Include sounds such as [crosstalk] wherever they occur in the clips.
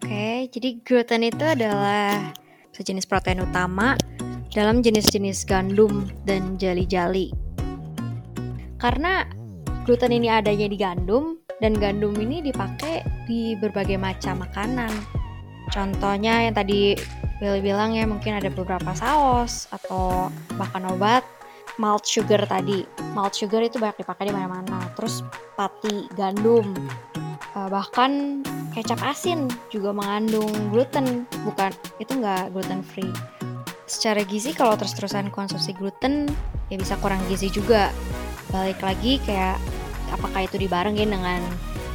Oke, jadi gluten itu adalah sejenis protein utama dalam jenis-jenis gandum dan jali-jali. Karena gluten ini adanya di gandum dan gandum ini dipakai di berbagai macam makanan. Contohnya yang tadi Billy bilang ya mungkin ada beberapa saus atau bahkan obat malt sugar tadi. Malt sugar itu banyak dipakai di mana-mana. Terus pati gandum, bahkan kecap asin juga mengandung gluten bukan itu nggak gluten free. Secara gizi kalau terus-terusan konsumsi gluten ya bisa kurang gizi juga. Balik lagi kayak apakah itu dibarengin dengan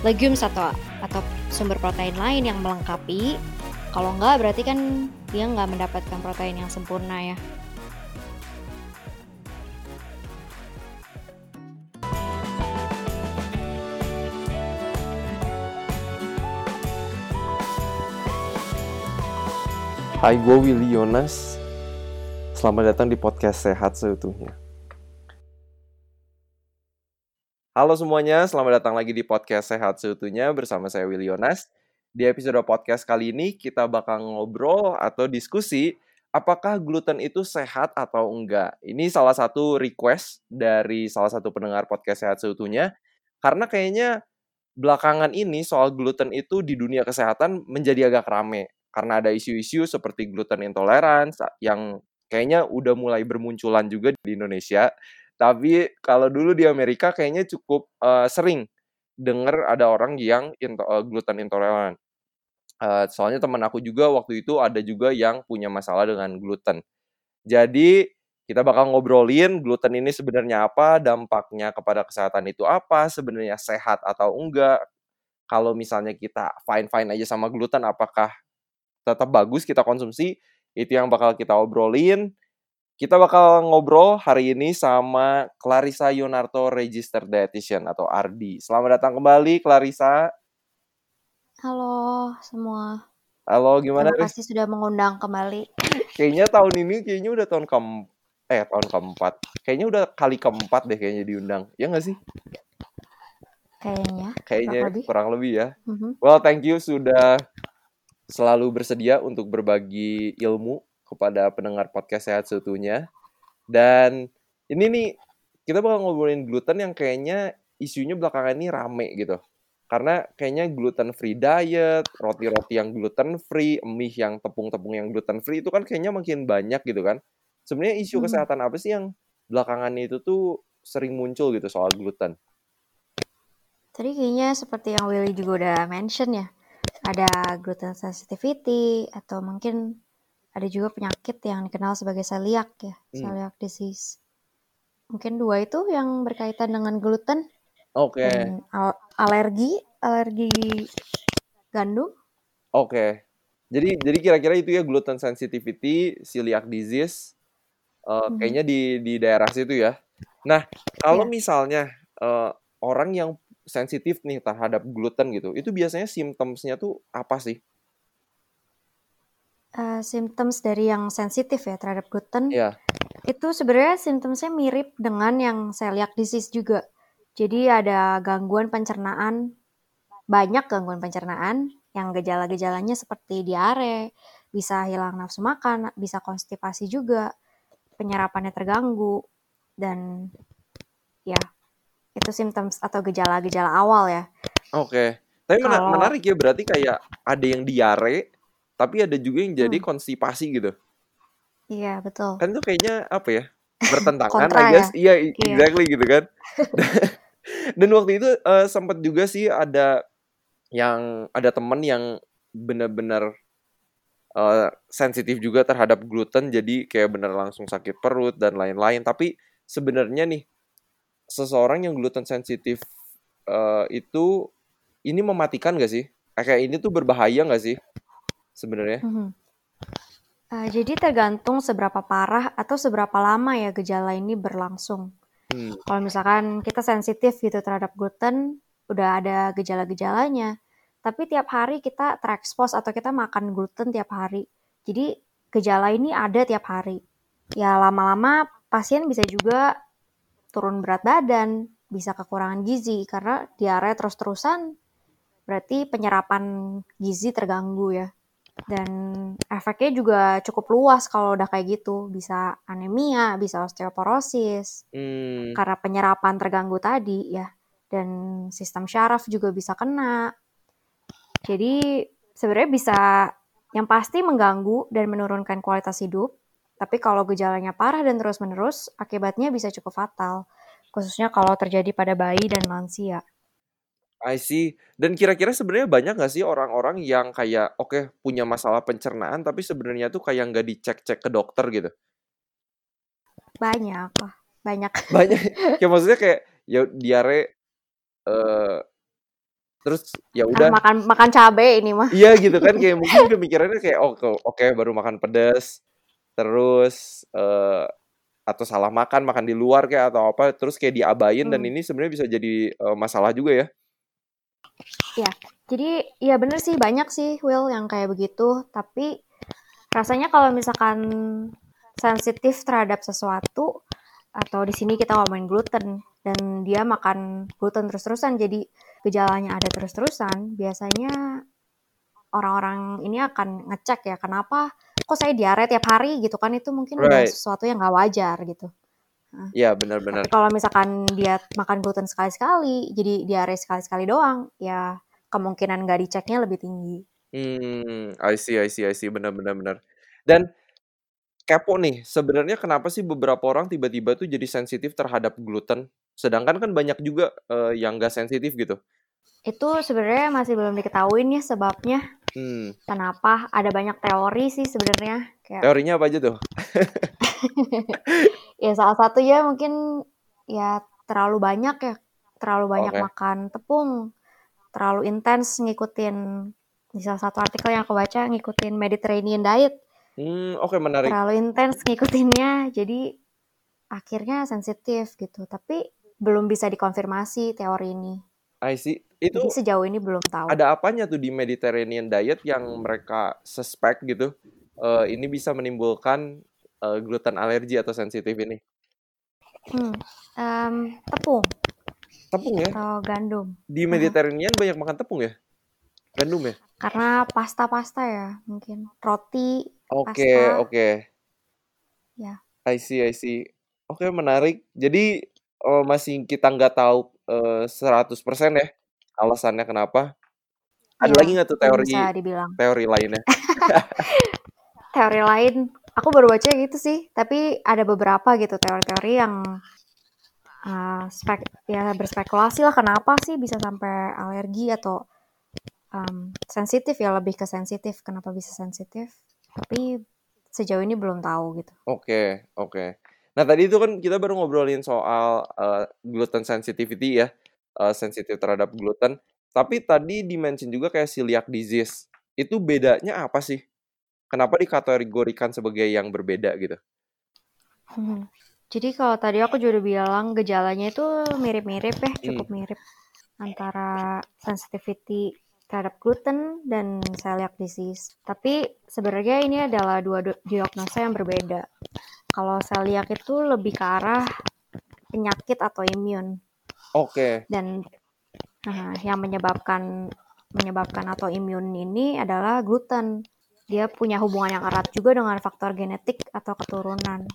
legumes atau atau sumber protein lain yang melengkapi? Kalau nggak berarti kan dia nggak mendapatkan protein yang sempurna ya Hai, gue Willy Yonas. Selamat datang di podcast Sehat Seutuhnya. Halo semuanya, selamat datang lagi di podcast Sehat Seutuhnya bersama saya Willy Yonas. Di episode podcast kali ini kita bakal ngobrol atau diskusi apakah gluten itu sehat atau enggak. Ini salah satu request dari salah satu pendengar podcast Sehat Seutuhnya karena kayaknya belakangan ini soal gluten itu di dunia kesehatan menjadi agak rame karena ada isu-isu seperti gluten intolerance yang kayaknya udah mulai bermunculan juga di Indonesia. Tapi kalau dulu di Amerika kayaknya cukup uh, sering dengar ada orang yang into, uh, gluten intoleran. Uh, soalnya teman aku juga waktu itu ada juga yang punya masalah dengan gluten. Jadi kita bakal ngobrolin gluten ini sebenarnya apa, dampaknya kepada kesehatan itu apa, sebenarnya sehat atau enggak. Kalau misalnya kita fine-fine aja sama gluten, apakah tetap bagus kita konsumsi itu yang bakal kita obrolin kita bakal ngobrol hari ini sama Clarissa Yonarto Registered Dietitian atau RD. Selamat datang kembali Clarissa. Halo semua. Halo, gimana? Terima kasih sudah mengundang kembali. Kayaknya tahun ini kayaknya udah tahun ke eh tahun keempat. Kayaknya udah kali keempat deh kayaknya diundang. Ya nggak sih? Kayaknya. Kayaknya kurang lebih, kurang lebih ya. Mm -hmm. Well, thank you sudah selalu bersedia untuk berbagi ilmu kepada pendengar podcast sehat seutuhnya. Dan ini nih kita bakal ngobrolin gluten yang kayaknya isunya belakangan ini rame gitu. Karena kayaknya gluten free diet, roti-roti yang gluten free, mie yang tepung-tepung yang gluten free itu kan kayaknya makin banyak gitu kan. Sebenarnya isu hmm. kesehatan apa sih yang belakangan itu tuh sering muncul gitu soal gluten? Tadi kayaknya seperti yang Willy juga udah mention ya ada gluten sensitivity atau mungkin ada juga penyakit yang dikenal sebagai celiac ya, hmm. celiac disease. Mungkin dua itu yang berkaitan dengan gluten. Oke. Okay. Al alergi, alergi gandum. Oke. Okay. Jadi jadi kira-kira itu ya gluten sensitivity, celiac disease. Uh, hmm. Kayaknya di di daerah situ ya. Nah, kalau yeah. misalnya uh, orang yang sensitif nih terhadap gluten gitu, itu biasanya simptomsnya tuh apa sih? Uh, symptoms dari yang sensitif ya terhadap gluten, yeah. itu sebenarnya simptomsnya mirip dengan yang celiac disease juga. Jadi ada gangguan pencernaan, banyak gangguan pencernaan yang gejala-gejalanya seperti diare, bisa hilang nafsu makan, bisa konstipasi juga, penyerapannya terganggu, dan ya itu symptoms atau gejala-gejala awal ya. Oke. Okay. Tapi Kalau... menarik ya berarti kayak ada yang diare, tapi ada juga yang jadi hmm. konstipasi gitu. Iya, betul. Kan itu kayaknya apa ya? Bertentangan I guess. Ya? Iya, iya, exactly gitu kan. [laughs] Dan waktu itu uh, sempat juga sih ada yang ada temen yang benar-benar uh, sensitif juga terhadap gluten jadi kayak bener langsung sakit perut dan lain-lain tapi sebenarnya nih seseorang yang gluten sensitif uh, itu ini mematikan gak sih? Kayak ini tuh berbahaya gak sih sebenarnya? Mm -hmm. uh, jadi tergantung seberapa parah atau seberapa lama ya gejala ini berlangsung. Hmm. Kalau misalkan kita sensitif gitu terhadap gluten, udah ada gejala-gejalanya, tapi tiap hari kita terekspos atau kita makan gluten tiap hari, jadi gejala ini ada tiap hari. Ya lama-lama pasien bisa juga turun berat badan, bisa kekurangan gizi karena diare terus-terusan berarti penyerapan gizi terganggu ya. Dan efeknya juga cukup luas kalau udah kayak gitu. Bisa anemia, bisa osteoporosis. Hmm. Karena penyerapan terganggu tadi ya. Dan sistem syaraf juga bisa kena. Jadi sebenarnya bisa yang pasti mengganggu dan menurunkan kualitas hidup. Tapi kalau gejalanya parah dan terus-menerus, akibatnya bisa cukup fatal. Khususnya kalau terjadi pada bayi dan lansia. I see. Dan kira-kira sebenarnya banyak nggak sih orang-orang yang kayak oke punya masalah pencernaan tapi sebenarnya tuh kayak nggak dicek-cek ke dokter gitu? Banyak banyak. [laughs] Banyak. Kayak maksudnya kayak ya diare eh terus ya Ah, udah makan makan cabe ini mah. iya gitu kan [laughs] kayak mungkin pemikirannya kayak oh ke- oke baru makan pedas terus eh atau salah makan makan di luar kayak atau apa terus kayak diabain dan Hmm. ini sebenarnya bisa jadi eh, masalah juga ya. Ya, jadi ya bener sih banyak sih Will yang kayak begitu. Tapi rasanya kalau misalkan sensitif terhadap sesuatu atau di sini kita ngomongin gluten dan dia makan gluten terus-terusan jadi gejalanya ada terus-terusan, biasanya orang-orang ini akan ngecek ya kenapa kok saya diare tiap hari gitu kan itu mungkin udah Right. sesuatu yang nggak wajar gitu. Iya benar-benar. Tapi kalau misalkan dia makan gluten sekali-sekali, jadi diare sekali-sekali doang, ya kemungkinan nggak diceknya lebih tinggi. Hmm, I see, I see, I see, benar, benar. Dan kepo nih, sebenarnya kenapa sih beberapa orang tiba-tiba tuh jadi sensitif terhadap gluten, sedangkan kan banyak juga eh, yang gak sensitif gitu. Itu sebenarnya masih belum diketahui nih sebabnya. Hmm, Kenapa? Ada banyak teori sih sebenarnya. Kayak teorinya apa aja tuh? [laughs] ya salah satunya mungkin ya terlalu banyak ya, terlalu banyak Oke. makan tepung, terlalu intens ngikutin di salah satu artikel yang aku baca ngikutin Mediterranean diet. Hmm, oke menarik. terlalu intens ngikutinnya jadi akhirnya sensitif gitu tapi belum bisa dikonfirmasi teori ini I see. Itu jadi sejauh ini belum tahu ada apanya tuh di Mediterranean diet yang mereka suspect gitu? eh, ini bisa menimbulkan eh, gluten alergi atau sensitif ini? Hmm, em, tepung Tepung ya? atau gandum Di Mediterranean banyak makan tepung ya? Gandum ya? karena pasta-pasta ya mungkin roti Oke, Pasta. oke. Ya. I see, I see. Oke, menarik. Jadi eh, masih kita nggak tahu eh, 100% ya alasannya kenapa. Ada Ya, lagi nggak tuh belum teori bisa dibilang teori lainnya? [laughs] teori lain aku baru baca gitu sih tapi ada beberapa gitu teori-teori yang uh, spek ya berspekulasi lah kenapa sih bisa sampai alergi atau um, sensitif ya lebih ke sensitif kenapa bisa sensitif tapi sejauh ini belum tahu gitu Oke, oke. Nah, tadi itu kan kita baru ngobrolin soal eh, gluten sensitivity ya, eh, sensitif terhadap gluten. Tapi tadi dimention juga kayak celiac disease. Itu bedanya apa sih? Kenapa dikategorikan sebagai yang berbeda gitu? Hmm. Jadi kalau tadi aku juga udah bilang gejalanya itu mirip-mirip ya, cukup mirip antara sensitivity terhadap gluten dan celiac disease. Tapi sebenarnya ini adalah dua diagnosa yang berbeda. Kalau celiac itu lebih ke arah penyakit atau imun Oke, dan nah, yang menyebabkan menyebabkan atau imun ini adalah gluten. Dia punya hubungan yang erat juga dengan faktor genetik atau keturunan.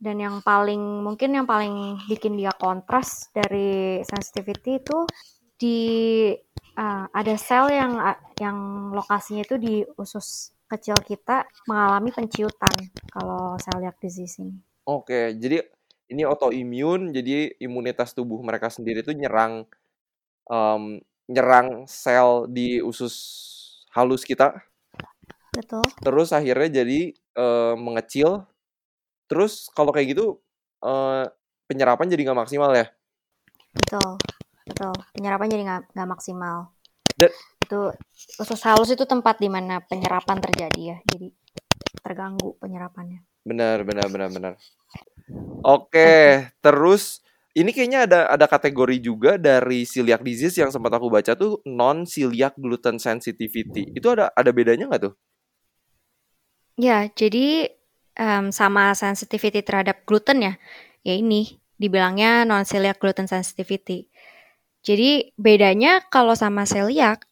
Dan yang paling mungkin yang paling bikin dia kontras dari sensitivity itu di ah, ada sel yang yang lokasinya itu di usus kecil kita mengalami penciutan kalau celiac disease ini. oke. Jadi ini autoimun, jadi imunitas tubuh mereka sendiri itu nyerang em, nyerang sel di usus halus kita, Betul? terus akhirnya jadi eh, mengecil. Terus kalau kayak gitu eh, penyerapan jadi nggak maksimal ya? Betul, betul. Penyerapan jadi nggak maksimal. Dan- itu usus halus itu tempat di mana penyerapan terjadi ya, jadi terganggu penyerapannya. Benar, benar, benar, benar. Oke, terus ini kayaknya ada ada kategori juga dari celiac disease yang sempat aku baca tuh non celiac gluten sensitivity. Itu ada ada bedanya nggak tuh? Ya, jadi em, sama sensitivity terhadap gluten ya, ya ini dibilangnya non celiac gluten sensitivity. Jadi bedanya kalau sama celiac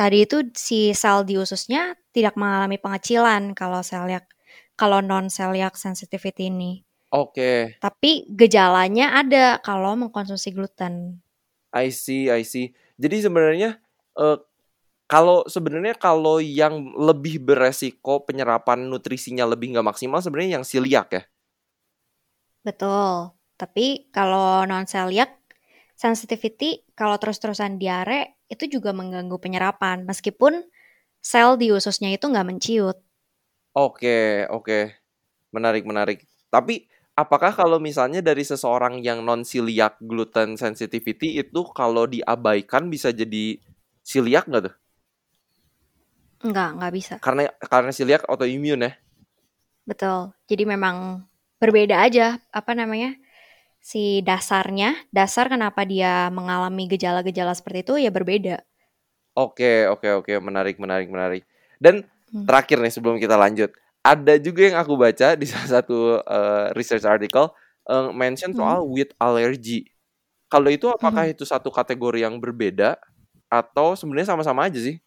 tadi itu si sel di ususnya tidak mengalami pengecilan kalau celiac kalau non celiac sensitivity ini. Oke. Tapi gejalanya ada kalau mengkonsumsi gluten. I see, I see. Jadi sebenarnya uh, kalau sebenarnya kalau yang lebih beresiko penyerapan nutrisinya lebih nggak maksimal sebenarnya yang celiac ya. Betul. Tapi kalau non celiac sensitivity kalau terus-terusan diare itu juga mengganggu penyerapan meskipun sel di ususnya itu nggak menciut. Oke, oke. Menarik, menarik. Tapi apakah kalau misalnya dari seseorang yang non celiac gluten sensitivity itu kalau diabaikan bisa jadi celiac nggak tuh? Enggak, nggak bisa. Karena karena celiac autoimun ya. Betul. Jadi memang berbeda aja apa namanya? Si dasarnya, dasar kenapa dia mengalami gejala-gejala seperti itu ya berbeda. Oke, oke, oke, menarik, menarik, menarik. Dan hmm. terakhir nih sebelum kita lanjut, ada juga yang aku baca di salah satu uh, research article uh, mention soal hmm. wheat allergy. Kalau itu apakah hmm. itu satu kategori yang berbeda atau sebenarnya sama-sama aja sih?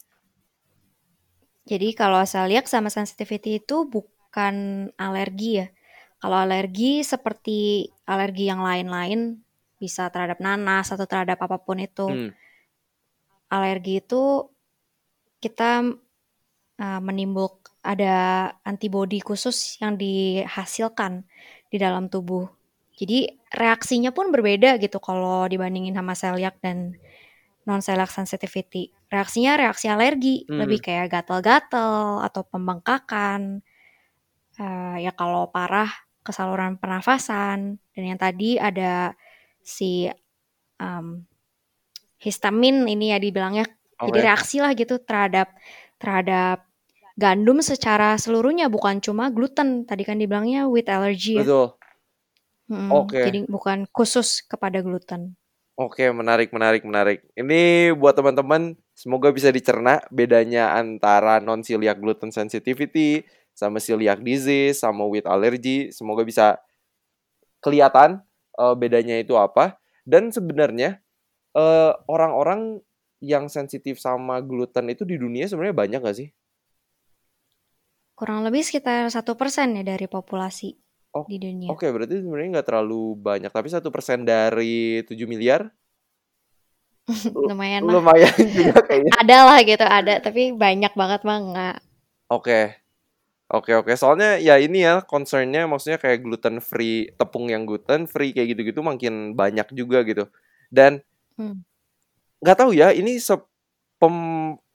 Jadi kalau saya lihat sama sensitivity itu bukan alergi ya. Kalau alergi seperti alergi yang lain-lain bisa terhadap nanas atau terhadap apa pun itu. Hmm. Alergi itu kita uh, menimbul ada antibodi khusus yang dihasilkan di dalam tubuh. Jadi reaksinya pun berbeda gitu kalau dibandingin sama celiac dan non celiac sensitivity. Reaksinya reaksi alergi, hmm. lebih kayak gatal-gatal atau pembengkakan. Uh, ya kalau parah ke saluran pernafasan dan yang tadi ada si um, histamin ini ya dibilangnya okay. jadi reaksi lah gitu terhadap terhadap gandum secara seluruhnya bukan cuma gluten. Tadi kan dibilangnya with allergy ya. Betul. Hmm, Oke. Okay. Jadi bukan khusus kepada gluten. Oke, okay, menarik, menarik, menarik. Ini buat teman-teman, semoga bisa dicerna bedanya antara non celiac gluten sensitivity sama celiac disease, sama with allergy. Semoga bisa kelihatan uh, bedanya itu apa. Dan sebenarnya uh, orang-orang yang sensitif sama gluten itu di dunia sebenarnya banyak gak sih? Kurang lebih sekitar satu persen ya dari populasi oh, di dunia. Oke, okay, berarti sebenarnya nggak terlalu banyak. Tapi satu persen dari 7 miliar? [laughs] lumayan lah. Lumayan juga kayaknya. [laughs] ada lah gitu, ada. Tapi banyak banget mah nggak. Oke. Okay. Oke okay, oke, okay. soalnya ya ini ya concernnya maksudnya kayak gluten free, tepung yang gluten free kayak gitu-gitu makin banyak juga gitu. Dan hmm. nggak hmm. tahu ya, ini se pem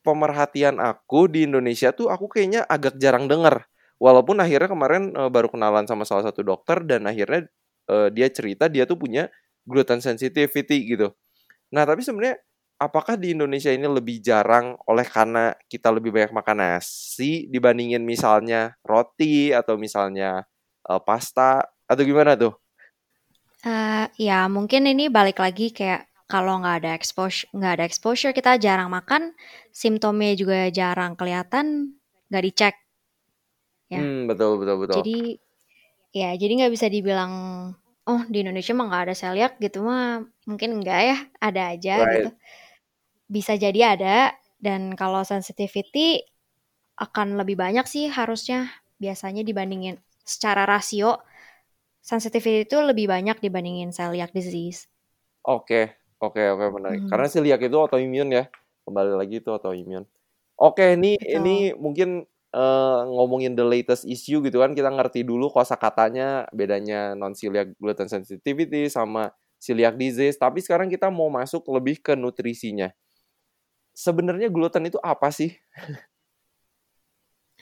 pemerhatian aku di Indonesia tuh aku kayaknya agak jarang dengar. Walaupun akhirnya kemarin e, baru kenalan sama salah satu dokter dan akhirnya e, dia cerita dia tuh punya gluten sensitivity gitu. Nah, tapi sebenarnya apakah di Indonesia ini lebih jarang oleh karena kita lebih banyak makan nasi dibandingin misalnya roti atau misalnya e, pasta? Atau gimana tuh? Uh, ya mungkin ini balik lagi kayak kalau nggak ada exposure nggak ada exposure kita jarang makan. Simptomnya juga jarang kelihatan nggak dicek. Ya. Hmm, betul betul betul. Jadi ya jadi nggak bisa dibilang oh di Indonesia mah nggak ada celiac gitu mah mungkin enggak ya ada aja right. gitu bisa jadi ada dan kalau sensitivity akan lebih banyak sih harusnya biasanya dibandingin secara rasio sensitivity itu lebih banyak dibandingin celiac disease. Oke, Oke oke menarik. Hmm. Karena lihat itu autoimun ya. Kembali lagi itu autoimun. Oke, ini Betul. ini mungkin uh, ngomongin the latest issue gitu kan kita ngerti dulu kosakatanya bedanya non celiac gluten sensitivity sama celiac disease, tapi sekarang kita mau masuk lebih ke nutrisinya. Sebenarnya gluten itu apa sih?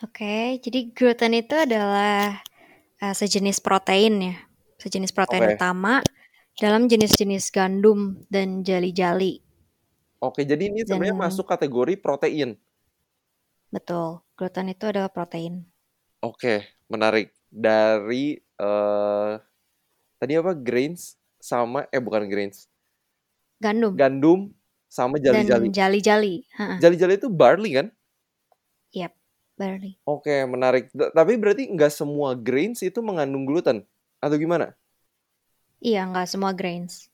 Oke, jadi gluten itu adalah uh, sejenis protein ya, sejenis protein okay. utama dalam jenis-jenis gandum dan jali-jali. Oke, jadi ini sebenarnya dan, masuk kategori protein. Betul, gluten itu adalah protein. Oke, menarik. Dari uh, tadi apa grains sama eh bukan grains. Gandum. Gandum sama jali-jali. Dan jali-jali. Jali-jali itu barley kan? Yep, barley. Oke, menarik. Tapi berarti nggak semua grains itu mengandung gluten atau gimana? Iya, nggak semua grains.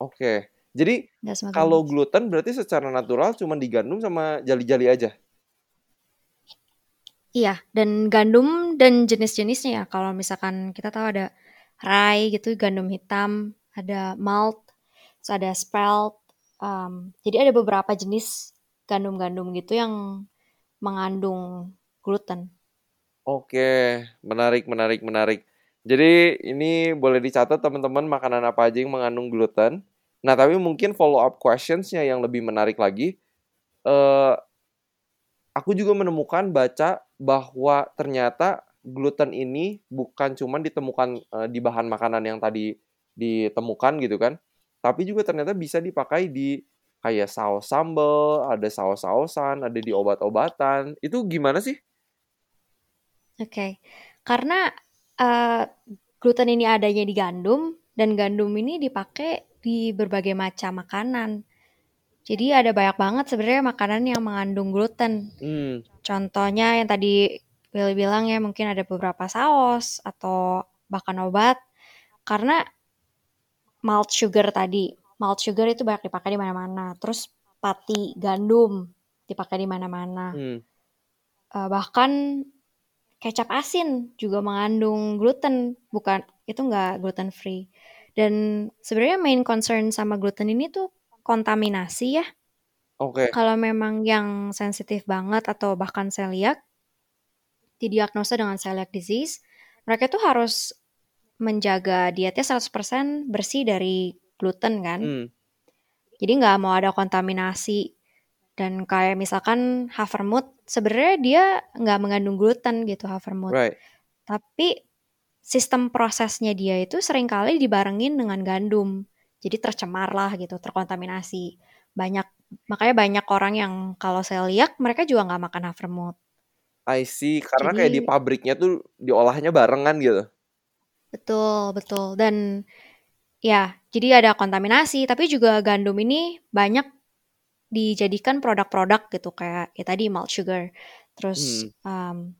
Oke. Jadi Nggak semua kalau gluten berarti secara natural cuma di gandum sama jali-jali aja? Iya, dan gandum dan jenis-jenisnya ya. Kalau misalkan kita tahu ada rye gitu, gandum hitam, ada malt, terus ada spelt. Um, jadi ada beberapa jenis gandum-gandum gitu yang mengandung gluten. Oke, menarik, menarik, menarik. Jadi ini boleh dicatat teman-teman makanan apa aja yang mengandung gluten. Nah, tapi mungkin follow up questionsnya yang lebih menarik lagi. Eh, aku juga menemukan baca bahwa ternyata gluten ini bukan cuma ditemukan eh, di bahan makanan yang tadi ditemukan gitu kan, tapi juga ternyata bisa dipakai di kayak saus sambal, ada saus-sausan, ada di obat-obatan. Itu gimana sih? Oke, karena uh, gluten ini adanya di gandum dan gandum ini dipakai di berbagai macam makanan. Jadi ada banyak banget sebenarnya makanan yang mengandung gluten. Hmm, Contohnya yang tadi Will bilang ya mungkin ada beberapa saus atau bahkan obat karena malt sugar tadi. Malt sugar itu banyak dipakai di mana-mana. Terus pati gandum dipakai di mana-mana. hmm. Uh, bahkan kecap asin juga mengandung gluten, bukan itu nggak gluten free. Dan sebenarnya main concern sama gluten ini tuh kontaminasi ya. Oke. Kalau memang yang sensitif banget atau bahkan celiac didiagnosa dengan celiac disease, mereka tuh harus menjaga dietnya 100% bersih dari gluten kan. Hmm, Jadi nggak mau ada kontaminasi. Dan kayak misalkan havermut, sebenarnya dia nggak mengandung gluten gitu havermut. right. Tapi sistem prosesnya dia itu sering kali dibarengin dengan gandum. Jadi tercemar lah gitu, terkontaminasi. Banyak makanya banyak orang yang kalau saya lihat mereka juga nggak makan havermut. I see. Karena kayak di Jadi pabriknya tuh diolahnya barengan gitu. Betul betul dan ya jadi ada kontaminasi. Tapi juga gandum ini banyak dijadikan produk-produk gitu kayak ya tadi malt sugar, terus Hmm, um,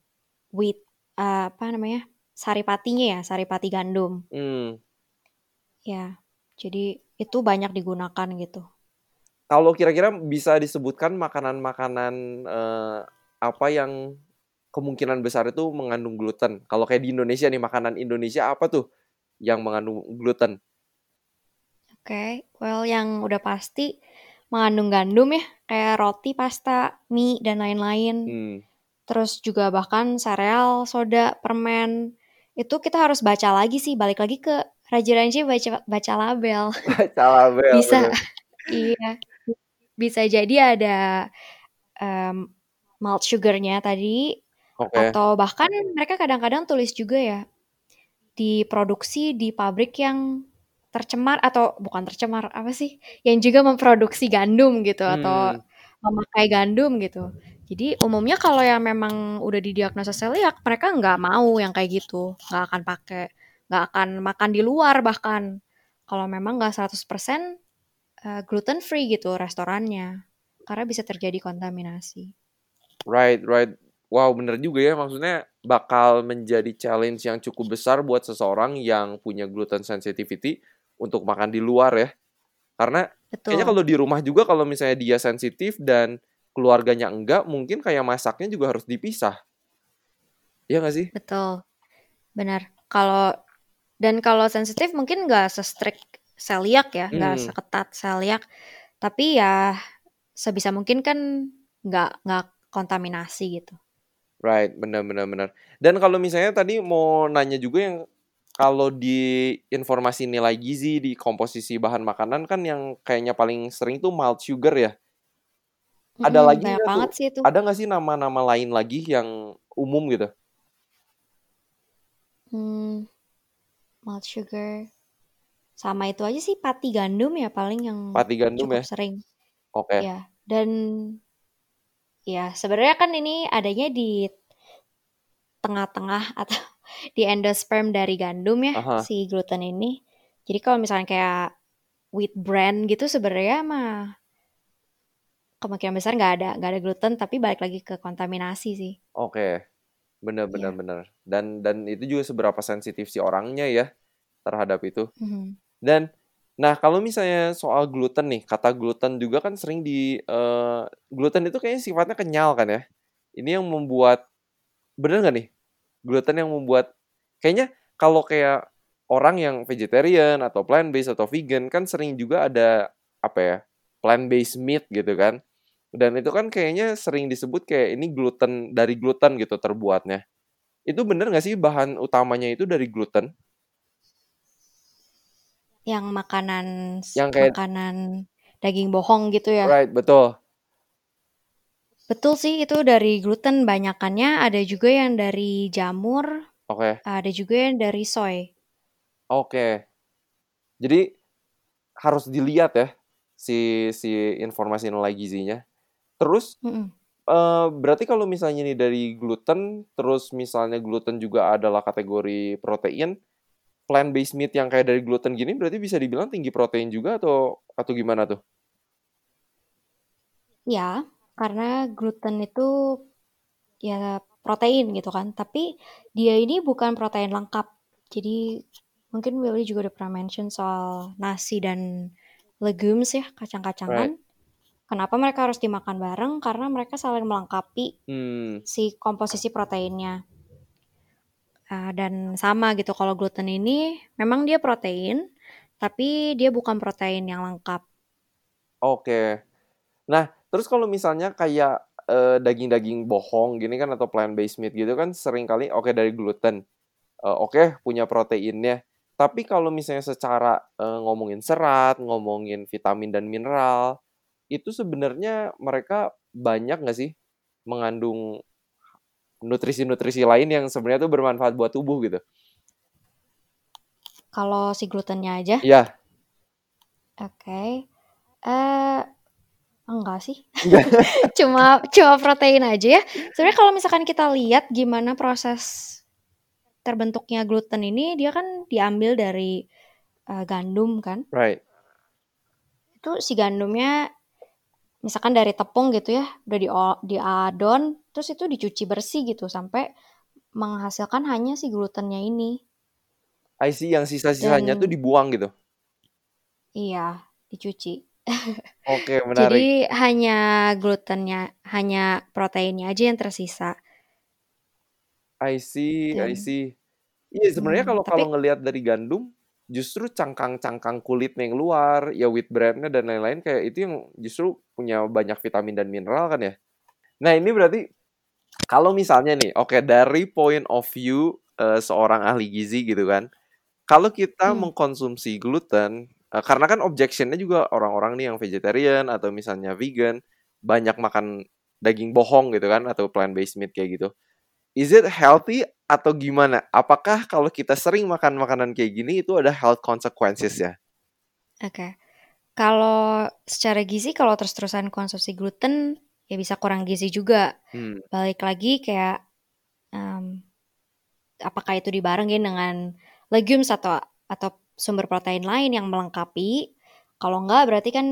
wheat uh, apa namanya saripatinya ya saripati gandum. hmm. Ya jadi itu banyak digunakan gitu. Kalau kira-kira bisa disebutkan makanan-makanan eh, apa yang kemungkinan besar itu mengandung gluten? Kalau kayak di Indonesia nih, makanan Indonesia apa tuh yang mengandung gluten? Oke, well yang udah pasti mengandung gandum ya, kayak roti, pasta, mie, dan lain-lain. Hmm, Terus juga bahkan sereal, soda, permen. Itu kita harus baca lagi sih, balik lagi ke rajin-rajin baca baca label. [laughs] baca label Bisa, [laughs] iya, bisa jadi ada em, malt sugarnya tadi, Oke. atau bahkan mereka kadang-kadang tulis juga ya, diproduksi di pabrik yang tercemar atau bukan tercemar apa sih? Yang juga memproduksi gandum gitu atau Hmm, memakai gandum gitu. Jadi umumnya kalau yang memang udah didiagnosa celiac mereka nggak mau yang kayak gitu. Nggak akan pakai nggak akan makan di luar bahkan. Kalau memang nggak 100% eh, gluten free gitu restorannya. Karena bisa terjadi kontaminasi. Right, right. Wow, bener juga ya. Maksudnya bakal menjadi challenge yang cukup besar buat seseorang yang punya gluten sensitivity untuk makan di luar ya. Karena kayaknya betul kalau di rumah juga kalau misalnya dia sensitif dan keluarganya enggak, mungkin kayak masaknya juga harus dipisah. Iya nggak sih? betul benar kalau dan kalau sensitif mungkin nggak se-strict celiac ya nggak Hmm, seketat celiac tapi ya sebisa mungkin kan nggak nggak kontaminasi gitu right, benar benar benar. Dan kalau misalnya tadi mau nanya juga yang kalau di informasi nilai gizi di komposisi bahan makanan kan yang kayaknya paling sering tuh malt sugar ya. Ada Mm-mm, lagi banyak nggak banget tuh? sih itu Ada nggak sih nama-nama lain lagi yang umum gitu? hmm, malt sugar sama itu aja sih pati gandum ya paling yang Pati gandum cukup ya? sering Oke. ya dan ya sebenarnya kan ini adanya di tengah-tengah atau [laughs] di endosperm dari gandum ya Aha. si gluten ini. Jadi kalau misalnya kayak wheat bran gitu sebenarnya mah kemungkinan besar nggak ada nggak ada gluten tapi balik lagi ke kontaminasi sih. Oke. Benar benar Iya. benar. Dan dan itu juga seberapa sensitif si orangnya ya terhadap itu. Mhm. Dan Nah, kalau misalnya soal gluten nih, kata gluten juga kan sering di eee, gluten itu kayaknya sifatnya kenyal kan ya? Ini yang membuat bener nggak nih? Gluten yang membuat kayaknya kalau kayak orang yang vegetarian atau plant based atau vegan kan sering juga ada apa ya, plant based meat gitu kan. Dan itu kan kayaknya sering disebut kayak ini gluten dari gluten gitu terbuatnya. Itu bener nggak sih bahan utamanya itu dari gluten? Yang makanan Yang kayak makanan daging bohong gitu ya? right, betul. Betul sih itu dari gluten banyakannya, ada juga yang dari jamur, Oke. ada juga yang dari soy. Oke. Jadi harus dilihat ya si si informasi nilai gizinya. Terus Mhm. eee, berarti kalau misalnya nih dari gluten, terus misalnya gluten juga adalah kategori protein, plant based meat yang kayak dari gluten gini berarti bisa dibilang tinggi protein juga atau atau gimana tuh? Ya, karena gluten itu ya protein gitu kan, tapi dia ini bukan protein lengkap. Jadi mungkin Willy juga udah pernah mention soal nasi dan legumes ya, Right. kacang-kacangan. Kenapa mereka harus dimakan bareng? Karena mereka saling melengkapi Hmm. si komposisi proteinnya. Ah, dan sama gitu kalau gluten ini memang dia protein, tapi dia bukan protein yang lengkap. Oke. Nah, terus kalau misalnya kayak, eee, daging-daging bohong gini kan atau plant based meat gitu kan sering kali oke dari gluten, eee, oke punya proteinnya. Tapi kalau misalnya secara, eee, ngomongin serat, ngomongin vitamin dan mineral, itu sebenarnya mereka banyak nggak sih mengandung nutrisi-nutrisi lain yang sebenarnya tuh bermanfaat buat tubuh gitu? Kalau si glutennya aja? Iya. Oke. Eee, enggak sih. Enggak. [laughs] Cuma cuma protein aja ya. Sebenarnya kalau misalkan kita lihat gimana proses terbentuknya gluten ini, dia kan diambil dari, eee, gandum kan. Right. Itu si gandumnya misalkan dari tepung gitu ya, udah dio diadon, terus itu dicuci bersih gitu sampai menghasilkan hanya si glutennya ini. I see, yang sisa-sisanya tuh dibuang gitu? Iya, dicuci. [laughs] Oke, menarik. Jadi hanya glutennya, hanya proteinnya aja yang tersisa. I see I see. Iya sebenarnya mmm, kalau tapi kalau ngelihat dari gandum, justru cangkang-cangkang kulitnya yang luar, ya wheat bran-nya dan lain-lain kayak itu yang justru punya banyak vitamin dan mineral kan ya. Nah ini berarti kalau misalnya nih, oke dari point of view, eee, seorang ahli gizi gitu kan, kalau kita Mmm. mengkonsumsi gluten, eee, karena kan objection-nya juga orang-orang nih yang vegetarian atau misalnya vegan, banyak makan daging bohong gitu kan atau plant based meat kayak gitu. Is it healthy atau gimana? Apakah kalau kita sering makan makanan kayak gini itu ada health consequences-nya? Oke. Kalau secara gizi kalau terus-terusan konsumsi gluten, ya bisa kurang gizi juga. Hmm. Balik lagi kayak, mmm, apakah itu dibarengin dengan legumes atau atau sumber protein lain yang melengkapi. Kalau enggak berarti kan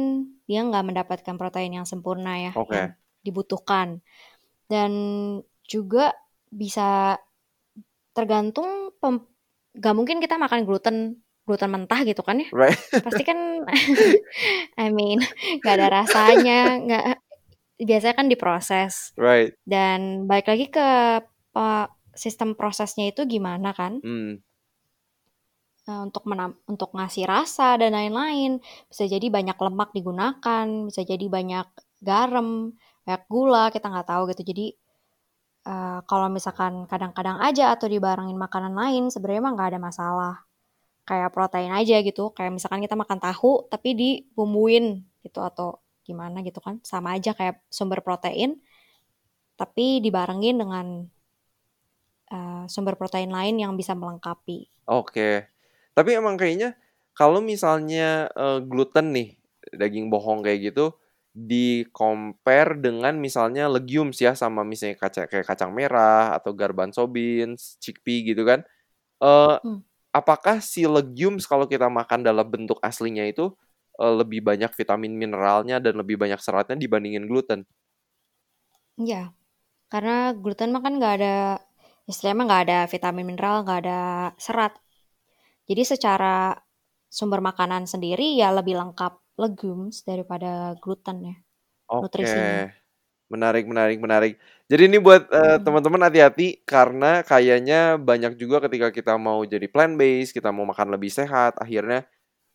dia nggak mendapatkan protein yang sempurna ya, Oke. yang dibutuhkan. Dan juga bisa tergantung pem nggak mungkin kita makan gluten gluten mentah gitu kan ya. Right. Pasti kan [laughs] [laughs] I mean nggak ada rasanya, nggak biasanya kan diproses. Right. Dan balik lagi ke pe sistem prosesnya itu gimana kan. Mmm. Eee, untuk menam untuk ngasih rasa dan lain-lain. Bisa jadi banyak lemak digunakan, bisa jadi banyak garam, banyak gula, kita nggak tahu gitu. Jadi, eee, kalau misalkan kadang-kadang aja atau dibarengin makanan lain sebenarnya mah nggak ada masalah. Kayak protein aja gitu, kayak misalkan kita makan tahu tapi dibumbuin gitu atau gimana gitu kan, sama aja kayak sumber protein, tapi dibarengin dengan, eee, sumber protein lain yang bisa melengkapi. Oke. Tapi emang kayaknya kalau misalnya, eee, gluten nih, daging bohong kayak gitu, di-compare dengan misalnya legumes ya, sama misalnya kaca kayak kacang merah atau garbanzo beans, chickpea gitu kan. Eee, Mmm. apakah si legumes kalau kita makan dalam bentuk aslinya itu, eee, lebih banyak vitamin mineralnya dan lebih banyak seratnya dibandingin gluten? Iya. Karena gluten mah kan nggak ada istilahnya nggak ada vitamin mineral, nggak ada serat. Jadi secara sumber makanan sendiri ya lebih lengkap legumes daripada gluten ya nutrisinya. Oke. Menarik menarik menarik. Jadi ini buat, Mhm. teman-teman hati-hati karena kayaknya banyak juga ketika kita mau jadi plant based, kita mau makan lebih sehat, akhirnya,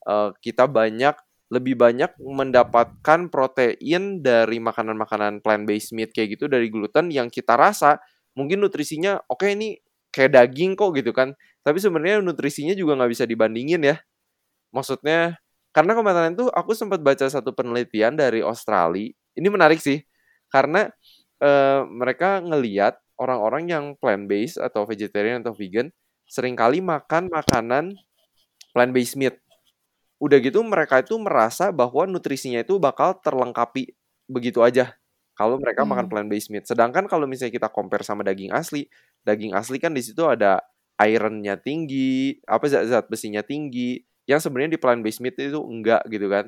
eee, kita banyak lebih banyak mendapatkan protein dari makanan-makanan plant based meat kayak gitu dari gluten yang kita rasa mungkin nutrisinya oke ini kayak daging kok gitu kan, tapi sebenarnya nutrisinya juga nggak bisa dibandingin ya. Maksudnya karena kemarin tuh aku sempat baca satu penelitian dari Australia, ini menarik sih, karena, eee, mereka ngelihat orang-orang yang plant based atau vegetarian atau vegan sering kali makan makanan plant based meat. Udah gitu mereka itu merasa bahwa nutrisinya itu bakal terlengkapi begitu aja kalau mereka makan Mmm. plant based meat. Sedangkan kalau misalnya kita compare sama daging asli, daging asli kan di situ ada iron-nya tinggi, apa zat-zat besinya tinggi, yang sebenarnya di plant based meat itu enggak gitu kan.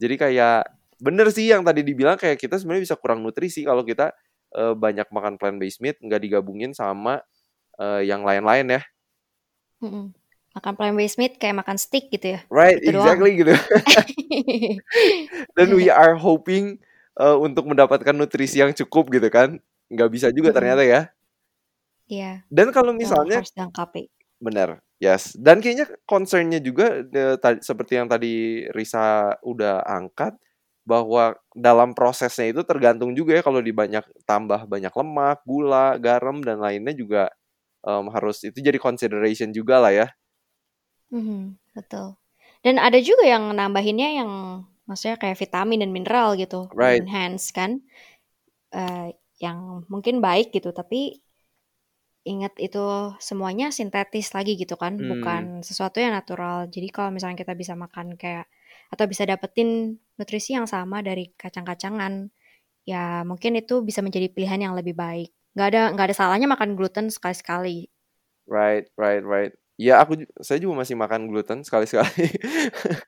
Jadi kayak bener sih yang tadi dibilang kayak kita sebenarnya bisa kurang nutrisi kalau kita, eee, banyak makan plant based meat nggak digabungin sama, eee, yang lain-lain ya. Mhm. Makan plant based meat kayak makan steak gitu ya, Right, itu doang. exactly gitu. [laughs] Dan we are hoping, eee, untuk mendapatkan nutrisi yang cukup gitu kan, nggak bisa juga Mhm. ternyata ya. Iya, Dan kalau misalnya harus dilengkapi. bener, yes, dan kayaknya concern-nya juga de ta seperti yang tadi Risa udah angkat, bahwa dalam prosesnya itu tergantung juga ya kalau di banyak tambah banyak lemak, gula, garam, dan lainnya juga, mmm, harus itu jadi consideration jugalah ya. Mhm, betul. Dan ada juga yang nambahinnya yang maksudnya kayak vitamin dan mineral gitu, Right. di-enhance kan, eee, yang mungkin baik gitu, tapi ingat itu semuanya sintetis lagi gitu kan, Mmm. bukan sesuatu yang natural. Jadi kalau misalnya kita bisa makan kayak atau bisa dapetin nutrisi yang sama dari kacang-kacangan, ya mungkin itu bisa menjadi pilihan yang lebih baik. Nggak ada nggak ada salahnya makan gluten sekali-sekali. Right right right. Ya aku saya juga masih makan gluten sekali-sekali. [laughs]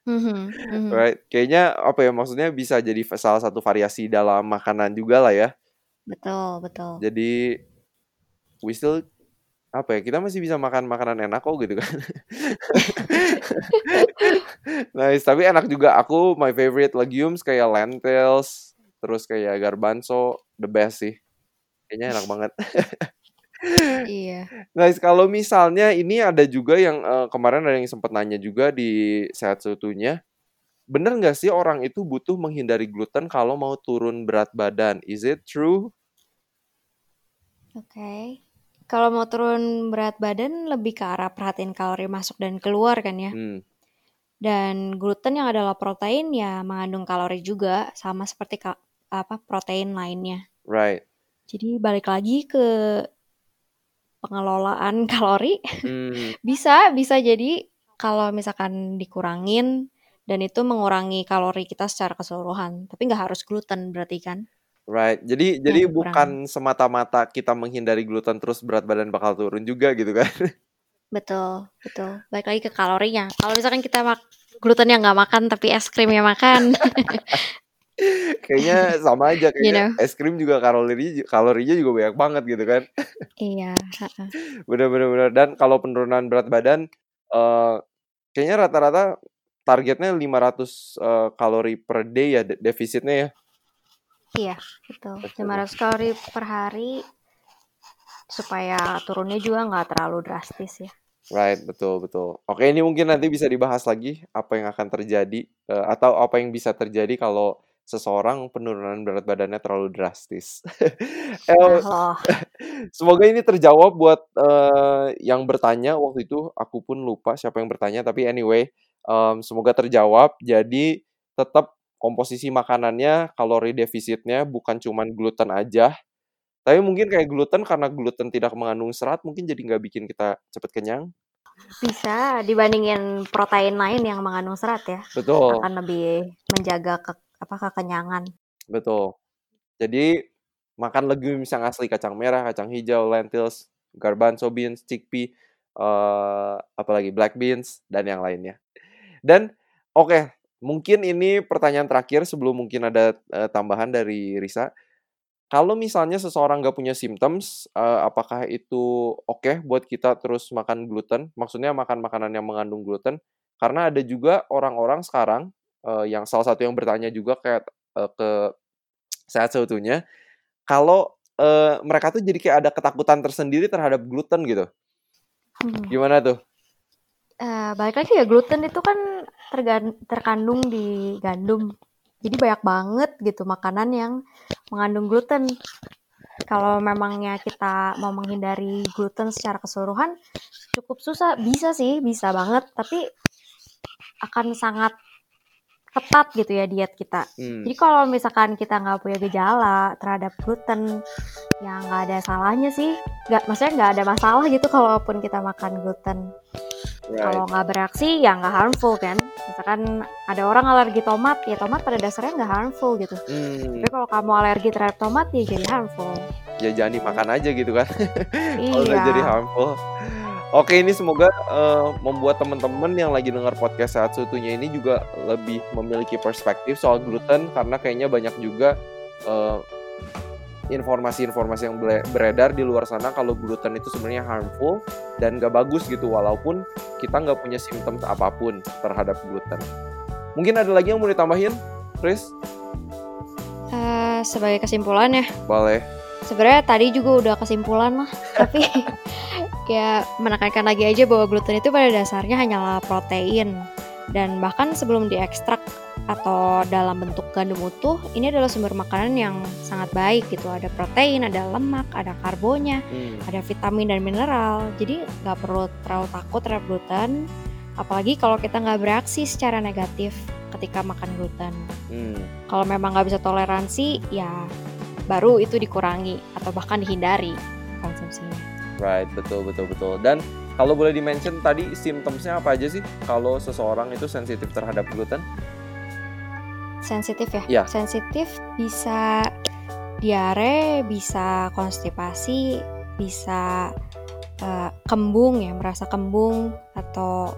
Mhm mhm. Right, kayaknya apa ya, maksudnya bisa jadi salah satu variasi dalam makanan jugalah ya. Betul betul. Jadi we still apa ya, kita masih bisa makan makanan enak kok gitu kan. [laughs] Nice, tapi enak juga. Aku my favorite legumes kayak lentils, terus kayak garbanzo, the best sih. Kayaknya enak banget. [laughs] Iya. Nice, kalau misalnya ini ada juga yang, eee, kemarin ada yang sempet nanya juga di Sehat Seutuhnya, bener nggak sih orang itu butuh menghindari gluten kalau mau turun berat badan, is it true? Oke. Kalau mau turun berat badan lebih ke arah perhatiin kalori masuk dan keluar kan ya. Mmm. Dan gluten yang adalah protein ya mengandung kalori juga, sama seperti ka apa, protein lainnya. Right. Jadi balik lagi ke pengelolaan [laughs] kalori, Mmm. bisa bisa jadi kalau misalkan dikurangin dan itu mengurangi kalori kita secara keseluruhan, tapi nggak harus gluten berarti kan? Right, jadi jadi Yang dikurangin. bukan semata-mata kita menghindari gluten terus berat badan bakal turun juga gitu kan? [laughs] Betul betul, balik lagi ke kalorinya. Kalau misalkan kita mak glutennya nggak makan tapi es krimnya makan. [laughs] Kayaknya sama aja, [laughs] You kayaknya know? es krim juga kalori kalorinya juga banyak banget gitu kan. Iya, bener, dan kalau penurunan berat badan, eee, kayaknya rata-rata targetnya 500, eee, kalori per day ya de defisitnya ya? Iya, betul. Betul. 500 kalori per hari, supaya turunnya juga nggak terlalu drastis ya. Right, betul betul. Oke, ini mungkin nanti bisa dibahas lagi apa yang akan terjadi, eee, atau apa yang bisa terjadi kalau seseorang penurunan berat badannya terlalu drastis. [laughs] Eee, loh. [laughs] semoga ini terjawab buat, eee, yang bertanya waktu itu, aku pun lupa siapa yang bertanya, tapi anyway, mmm, semoga terjawab. Jadi tetap komposisi makanannya, kalori defisitnya bukan cuman gluten aja, tapi mungkin kayak gluten karena gluten tidak mengandung serat mungkin jadi nggak bikin kita cepet kenyang. Bisa, dibandingin protein lain yang mengandung serat ya, Betul. akan lebih menjaga ke apa, kekenyangan. Betul. Jadi makan legumes yang asli, kacang merah, kacang hijau, lentils, garbanzo beans, chickpea, eee, apalagi black beans, dan yang lainnya. Dan oke, mungkin ini pertanyaan terakhir sebelum mungkin ada, eee, tambahan dari Risa. Kalau misalnya seseorang nggak punya symptoms, eee, apakah itu oke buat kita terus makan gluten? Maksudnya makan makanan yang mengandung gluten, Karena ada juga orang-orang sekarang uh, yang salah satu yang bertanya juga kayak uh, ke sehat seutuhnya, kalau uh, mereka tuh jadi kayak ada ketakutan tersendiri terhadap gluten gitu. Hmm. Gimana tuh? Uh, balik lagi ya gluten itu kan terkandung di gandum. Jadi banyak banget gitu makanan yang mengandung gluten. Kalau memangnya kita mau menghindari gluten secara keseluruhan, cukup susah. Bisa sih, bisa banget. Tapi akan sangat ketat gitu ya diet kita. Hmm. Jadi kalau misalkan kita nggak punya gejala terhadap gluten, ya nggak ada salahnya sih. Nggak, maksudnya nggak ada masalah gitu kalaupun kita makan gluten. Right. Kalau nggak bereaksi ya nggak harmful kan. Misalkan ada orang alergi tomat, ya tomat pada dasarnya nggak harmful gitu. Hmm. Tapi kalau kamu alergi terhadap tomat ya jadi harmful. Ya jangan dimakan aja gitu kan. [laughs] iya. kalau jadi harmful. Oke, ini semoga uh, membuat teman-teman yang lagi dengar podcast saat seutuhnya ini juga lebih memiliki perspektif soal gluten karena kayaknya banyak juga eh, informasi-informasi yang beredar di luar sana kalau gluten itu sebenarnya harmful dan gak bagus gitu walaupun kita nggak punya simptom apa pun terhadap gluten. Mungkin ada lagi yang mau ditambahin, Chris? Uh, sebagai kesimpulan ya. Boleh. Sebenarnya tadi juga udah kesimpulan lah, [laughs] tapi kayak menekankan lagi aja bahwa gluten itu pada dasarnya hanyalah protein. Dan bahkan sebelum diekstrak atau dalam bentuk gandum utuh ini adalah sumber makanan yang sangat baik gitu. Ada protein ada lemak ada karbonya hmm. ada vitamin dan mineral. Jadi nggak perlu terlalu takut terhadap gluten. Apalagi kalau kita nggak bereaksi secara negatif ketika makan gluten. Hmm. kalau memang nggak bisa toleransi ya baru itu dikurangi atau bahkan dihindari konsumsinya Right, betul betul betul. Dan kalau boleh dimention tadi simptomnya apa aja sih kalau seseorang itu sensitif terhadap gluten? Sensitif ya? Yeah. Sensitif bisa diare, bisa konstipasi, bisa uh, kembung ya, merasa kembung atau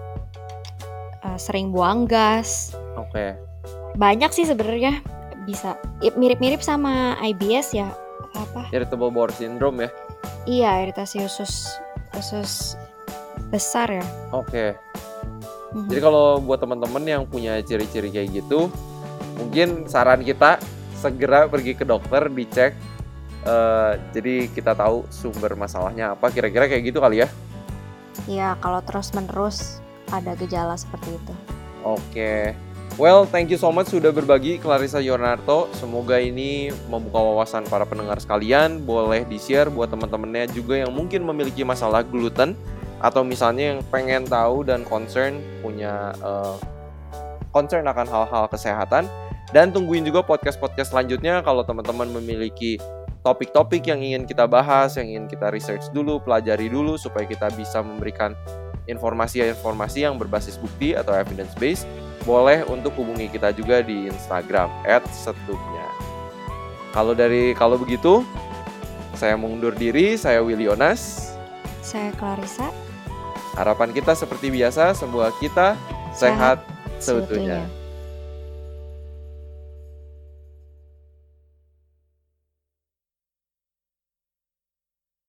uh, sering buang gas. Oke. Okay. Banyak sih sebenarnya bisa mirip-mirip sama IBS ya apa? Irritable bowel syndrome ya? Iya, iritasi usus usus besar ya. Oke. Okay. Mm-hmm. Jadi kalau buat teman-teman yang punya ciri-ciri kayak gitu, mungkin saran kita segera pergi ke dokter dicek. Uh, jadi kita tahu sumber masalahnya apa. Kira-kira kayak gitu kali ya? Iya, kalau terus-menerus ada gejala seperti itu. Oke. Okay. Well, thank you so much sudah berbagi Clarissa Yonarto. Semoga ini membuka wawasan para pendengar sekalian. Boleh di-share buat teman-temannya juga yang mungkin memiliki masalah gluten atau misalnya yang pengen tahu dan concern punya uh, concern akan hal-hal kesehatan. Dan tungguin juga podcast-podcast selanjutnya kalau teman-teman memiliki topik-topik yang ingin kita bahas, yang ingin kita research dulu, pelajari dulu supaya kita bisa memberikan informasi-informasi yang berbasis bukti atau evidence based boleh untuk hubungi kita juga di Instagram @setupnya. Kalau dari kalau begitu, saya mengundur diri. Saya Willy Onas. Saya Clarissa. Harapan kita seperti biasa, semoga kita sehat, sehat seutuhnya.